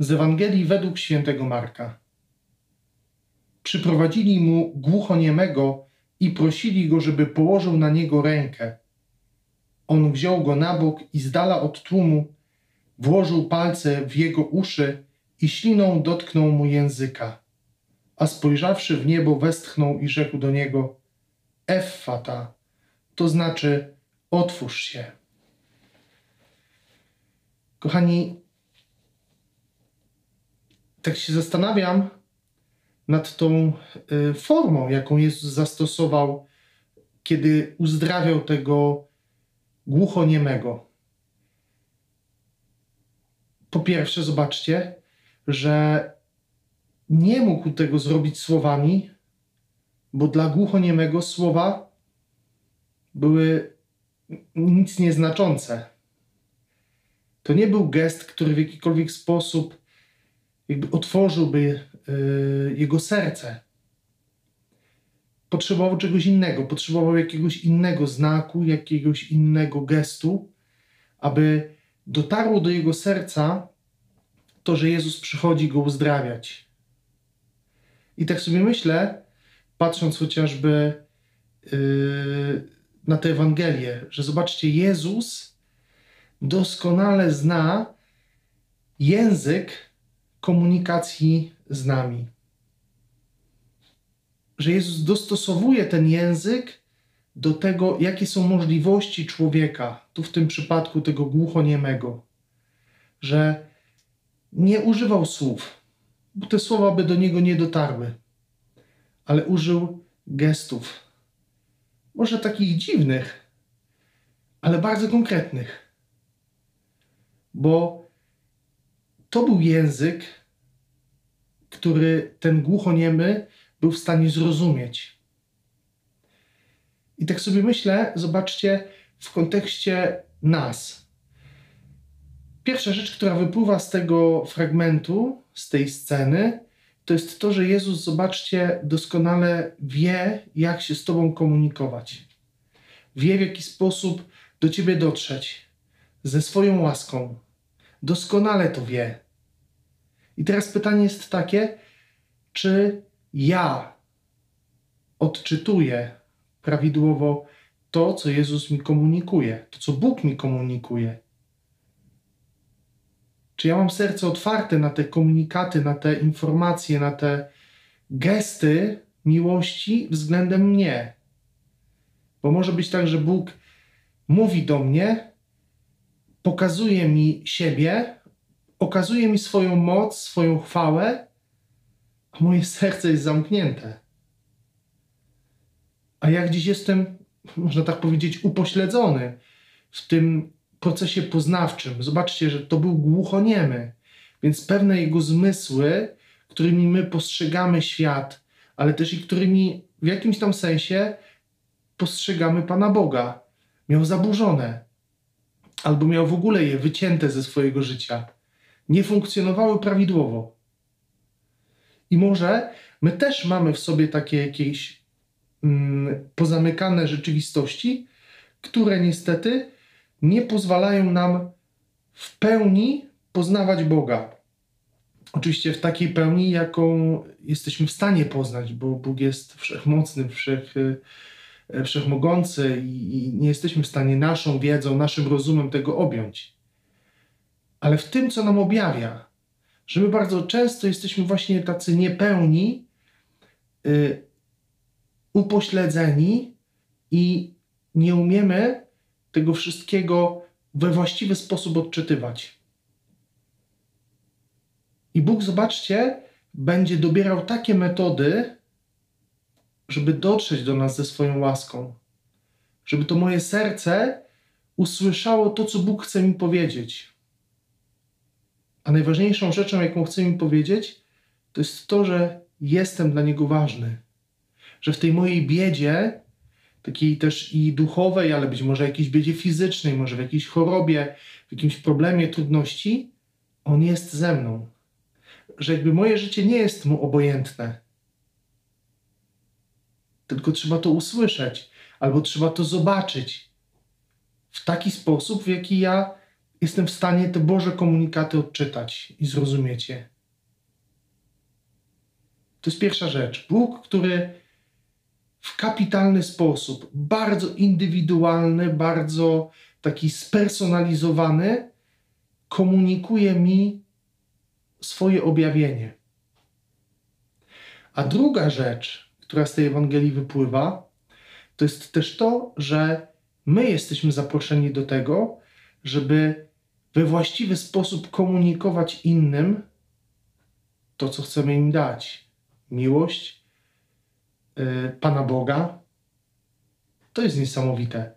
Z Ewangelii według świętego Marka. Przyprowadzili mu głuchoniemego i prosili go, żeby położył na niego rękę. On wziął go na bok i z dala od tłumu włożył palce w jego uszy i śliną dotknął mu języka. A spojrzawszy w niebo, westchnął i rzekł do niego: Effata, to znaczy otwórz się. Kochani, tak się zastanawiam nad tą y, formą, jaką Jezus zastosował, kiedy uzdrawiał tego głuchoniemego. Po pierwsze, zobaczcie, że nie mógł tego zrobić słowami, bo dla głuchoniemego słowa były nic nieznaczące. To nie był gest, który w jakikolwiek sposób jakby otworzyłby yy, jego serce. Potrzebował czegoś innego, potrzebował jakiegoś innego znaku, jakiegoś innego gestu, aby dotarło do jego serca to, że Jezus przychodzi go uzdrawiać. I tak sobie myślę, patrząc chociażby yy, na tę Ewangelię, że zobaczcie, Jezus doskonale zna język komunikacji z nami. Że Jezus dostosowuje ten język do tego, jakie są możliwości człowieka, tu w tym przypadku tego głuchoniemego, że nie używał słów, bo te słowa by do niego nie dotarły, ale użył gestów, może takich dziwnych, ale bardzo konkretnych, bo to był język, który ten głuchoniemy był w stanie zrozumieć. I tak sobie myślę, zobaczcie, w kontekście nas. Pierwsza rzecz, która wypływa z tego fragmentu, z tej sceny, to jest to, że Jezus, zobaczcie, doskonale wie, jak się z Tobą komunikować. Wie, w jaki sposób do Ciebie dotrzeć ze swoją łaską. Doskonale to wie. I teraz pytanie jest takie, czy ja odczytuję prawidłowo to, co Jezus mi komunikuje, to, co Bóg mi komunikuje. Czy ja mam serce otwarte na te komunikaty, na te informacje, na te gesty miłości względem mnie? Bo może być tak, że Bóg mówi do mnie, pokazuje mi siebie, okazuje mi swoją moc, swoją chwałę, a moje serce jest zamknięte. A ja gdzieś jestem, można tak powiedzieć, upośledzony w tym procesie poznawczym. Zobaczcie, że to był głuchoniemy, więc pewne jego zmysły, którymi my postrzegamy świat, ale też i którymi w jakimś tam sensie postrzegamy Pana Boga, miał zaburzone, albo miał w ogóle je wycięte ze swojego życia. Nie funkcjonowały prawidłowo. I może my też mamy w sobie takie jakieś mm, pozamykane rzeczywistości, które niestety nie pozwalają nam w pełni poznawać Boga. Oczywiście w takiej pełni, jaką jesteśmy w stanie poznać, bo Bóg jest wszechmocny, wszech, e, wszechmogący i nie jesteśmy w stanie naszą wiedzą, naszym rozumem tego objąć. Ale w tym, co nam objawia, że my bardzo często jesteśmy właśnie tacy niepełni, yy, upośledzeni i nie umiemy tego wszystkiego we właściwy sposób odczytywać. I Bóg, zobaczcie, będzie dobierał takie metody, żeby dotrzeć do nas ze swoją łaską, żeby to moje serce usłyszało to, co Bóg chce mi powiedzieć. A najważniejszą rzeczą, jaką chce mi powiedzieć, to jest to, że jestem dla Niego ważny. Że w tej mojej biedzie takiej też i duchowej, ale być może jakiejś biedzie fizycznej, może w jakiejś chorobie, w jakimś problemie, trudności, On jest ze mną. Że jakby moje życie nie jest Mu obojętne. Tylko trzeba to usłyszeć, albo trzeba to zobaczyć w taki sposób, w jaki ja jestem w stanie te Boże komunikaty odczytać i zrozumieć je. To jest pierwsza rzecz. Bóg, który w kapitalny sposób, bardzo indywidualny, bardzo taki spersonalizowany, komunikuje mi swoje objawienie. A druga rzecz, która z tej Ewangelii wypływa, to jest też to, że my jesteśmy zaproszeni do tego, żeby we właściwy sposób komunikować innym to, co chcemy im dać. Miłość yy, Pana Boga. To jest niesamowite.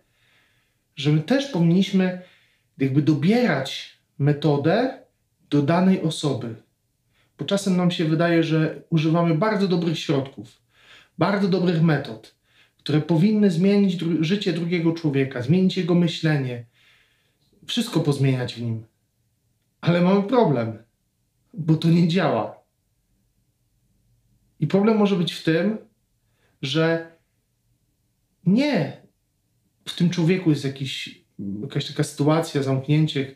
Że my też powinniśmy jakby dobierać metodę do danej osoby. Bo czasem nam się wydaje, że używamy bardzo dobrych środków, bardzo dobrych metod, które powinny zmienić dru życie drugiego człowieka, zmienić jego myślenie, wszystko pozmieniać w nim. Ale mamy problem, bo to nie działa. I problem może być w tym, że nie w tym człowieku jest jakiś, jakaś taka sytuacja, zamknięcie,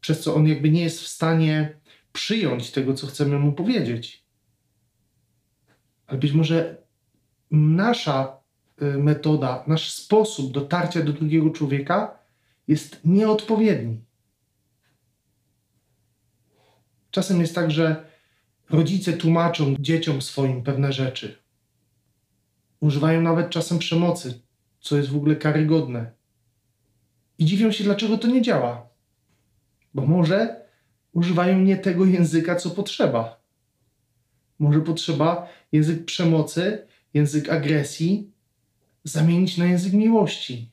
przez co on jakby nie jest w stanie przyjąć tego, co chcemy mu powiedzieć. Ale być może nasza y, metoda, nasz sposób dotarcia do drugiego człowieka jest nieodpowiedni. Czasem jest tak, że rodzice tłumaczą dzieciom swoim pewne rzeczy. Używają nawet czasem przemocy, co jest w ogóle karygodne. I dziwią się, dlaczego to nie działa. Bo może używają nie tego języka, co potrzeba. Może potrzeba język przemocy, język agresji zamienić na język miłości.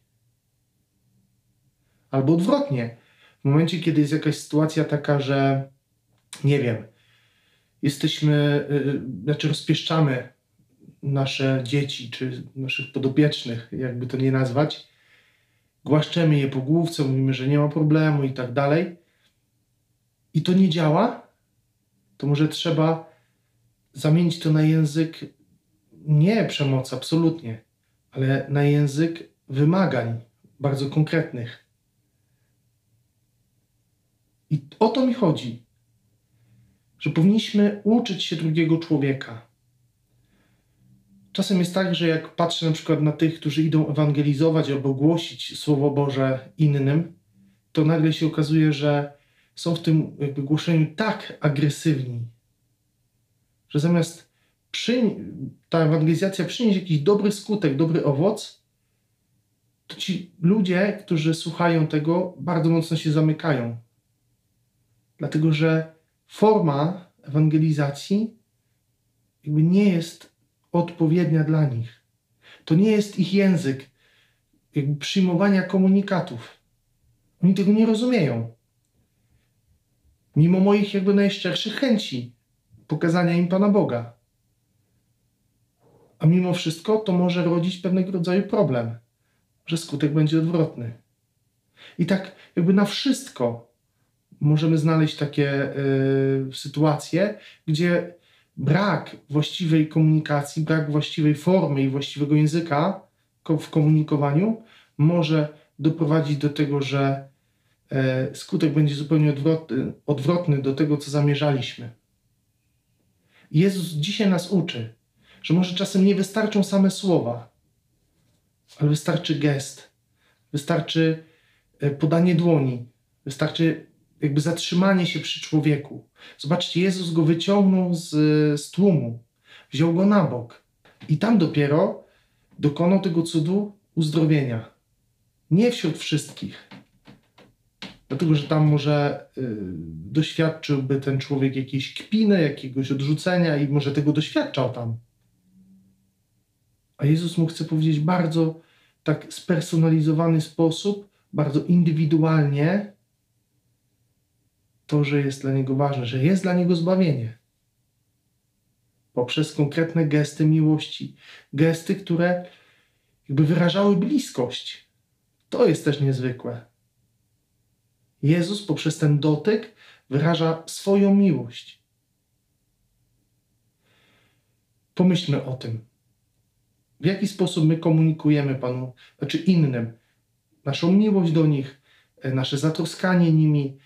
Albo odwrotnie. W momencie, kiedy jest jakaś sytuacja taka, że nie wiem, jesteśmy, yy, znaczy rozpieszczamy nasze dzieci, czy naszych podopiecznych, jakby to nie nazwać, głaszczemy je po główce, mówimy, że nie ma problemu i tak dalej, i to nie działa, to może trzeba zamienić to na język nie przemocy, absolutnie, ale na język wymagań bardzo konkretnych. I o to mi chodzi, że powinniśmy uczyć się drugiego człowieka. Czasem jest tak, że jak patrzę na przykład na tych, którzy idą ewangelizować albo głosić Słowo Boże innym, to nagle się okazuje, że są w tym jakby głoszeniu tak agresywni, że zamiast przy, ta ewangelizacja przynieść jakiś dobry skutek, dobry owoc, to ci ludzie, którzy słuchają tego, bardzo mocno się zamykają. Dlatego, że forma ewangelizacji jakby nie jest odpowiednia dla nich. To nie jest ich język jakby przyjmowania komunikatów. Oni tego nie rozumieją mimo moich jakby najszczerszych chęci pokazania im Pana Boga. A mimo wszystko to może rodzić pewnego rodzaju problem, że skutek będzie odwrotny. I tak jakby na wszystko możemy znaleźć takie y, sytuacje, gdzie brak właściwej komunikacji, brak właściwej formy i właściwego języka w komunikowaniu może doprowadzić do tego, że E, skutek będzie zupełnie odwrotny, odwrotny do tego, co zamierzaliśmy. Jezus dzisiaj nas uczy, że może czasem nie wystarczą same słowa, ale wystarczy gest, wystarczy e, podanie dłoni, wystarczy jakby zatrzymanie się przy człowieku. Zobaczcie, Jezus go wyciągnął z, z tłumu, wziął go na bok i tam dopiero dokonał tego cudu uzdrowienia. Nie wśród wszystkich, dlatego że tam może y, doświadczyłby ten człowiek jakiejś kpiny, jakiegoś odrzucenia i może tego doświadczał tam. A Jezus mu chce powiedzieć bardzo tak spersonalizowany sposób, bardzo indywidualnie to, że jest dla niego ważne, że jest dla niego zbawienie. Poprzez konkretne gesty miłości, gesty, które jakby wyrażały bliskość. To jest też niezwykłe. Jezus poprzez ten dotyk wyraża swoją miłość. Pomyślmy o tym. W jaki sposób my komunikujemy Panu, znaczy innym, naszą miłość do nich, e, nasze zatroskanie nimi,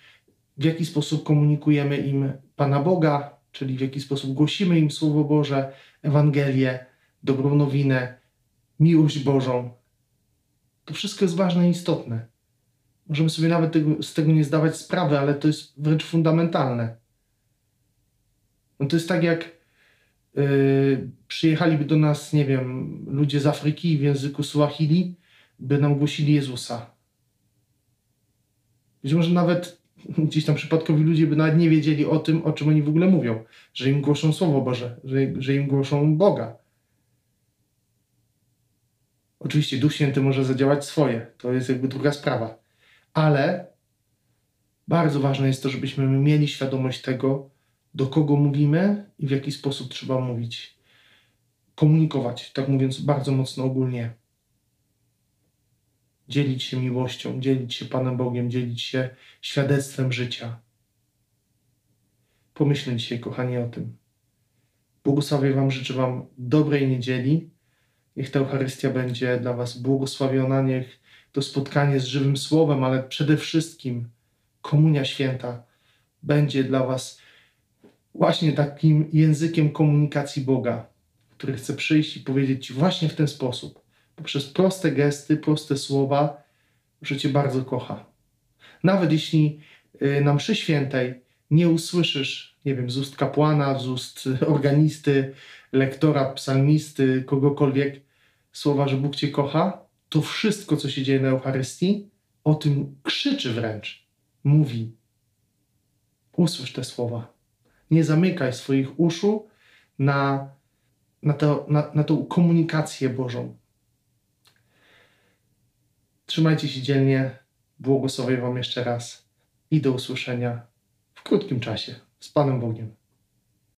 w jaki sposób komunikujemy im Pana Boga, czyli w jaki sposób głosimy im Słowo Boże, Ewangelię, dobrą nowinę, miłość Bożą. To wszystko jest ważne i istotne. Możemy sobie nawet tego, z tego nie zdawać sprawy, ale to jest wręcz fundamentalne. No to jest tak jak yy, przyjechaliby do nas, nie wiem, ludzie z Afryki w języku Suahili, by nam głosili Jezusa. Być może nawet gdzieś tam przypadkowi ludzie by nawet nie wiedzieli o tym, o czym oni w ogóle mówią, że im głoszą Słowo Boże, że, że im głoszą Boga. Oczywiście Duch Święty może zadziałać swoje, to jest jakby druga sprawa, ale bardzo ważne jest to, żebyśmy mieli świadomość tego, do kogo mówimy i w jaki sposób trzeba mówić. Komunikować, tak mówiąc bardzo mocno ogólnie. Dzielić się miłością, dzielić się Panem Bogiem, dzielić się świadectwem życia. Pomyślę dzisiaj, kochani, o tym. Błogosławię Wam, życzę Wam dobrej niedzieli. Niech ta Eucharystia będzie dla Was błogosławiona, niech to spotkanie z żywym Słowem, ale przede wszystkim Komunia Święta będzie dla Was właśnie takim językiem komunikacji Boga, który chce przyjść i powiedzieć Ci właśnie w ten sposób, poprzez proste gesty, proste słowa, że Cię bardzo kocha. Nawet jeśli y, na mszy świętej nie usłyszysz, nie wiem, z ust kapłana, z ust organisty, lektora, psalmisty, kogokolwiek słowa, że Bóg Cię kocha, to wszystko, co się dzieje na Eucharystii, o tym krzyczy wręcz, mówi. Usłysz te słowa. Nie zamykaj swoich uszu na, na, to, na, na tą komunikację Bożą. Trzymajcie się dzielnie. Błogosławię Wam jeszcze raz i do usłyszenia w krótkim czasie. Z Panem Bogiem.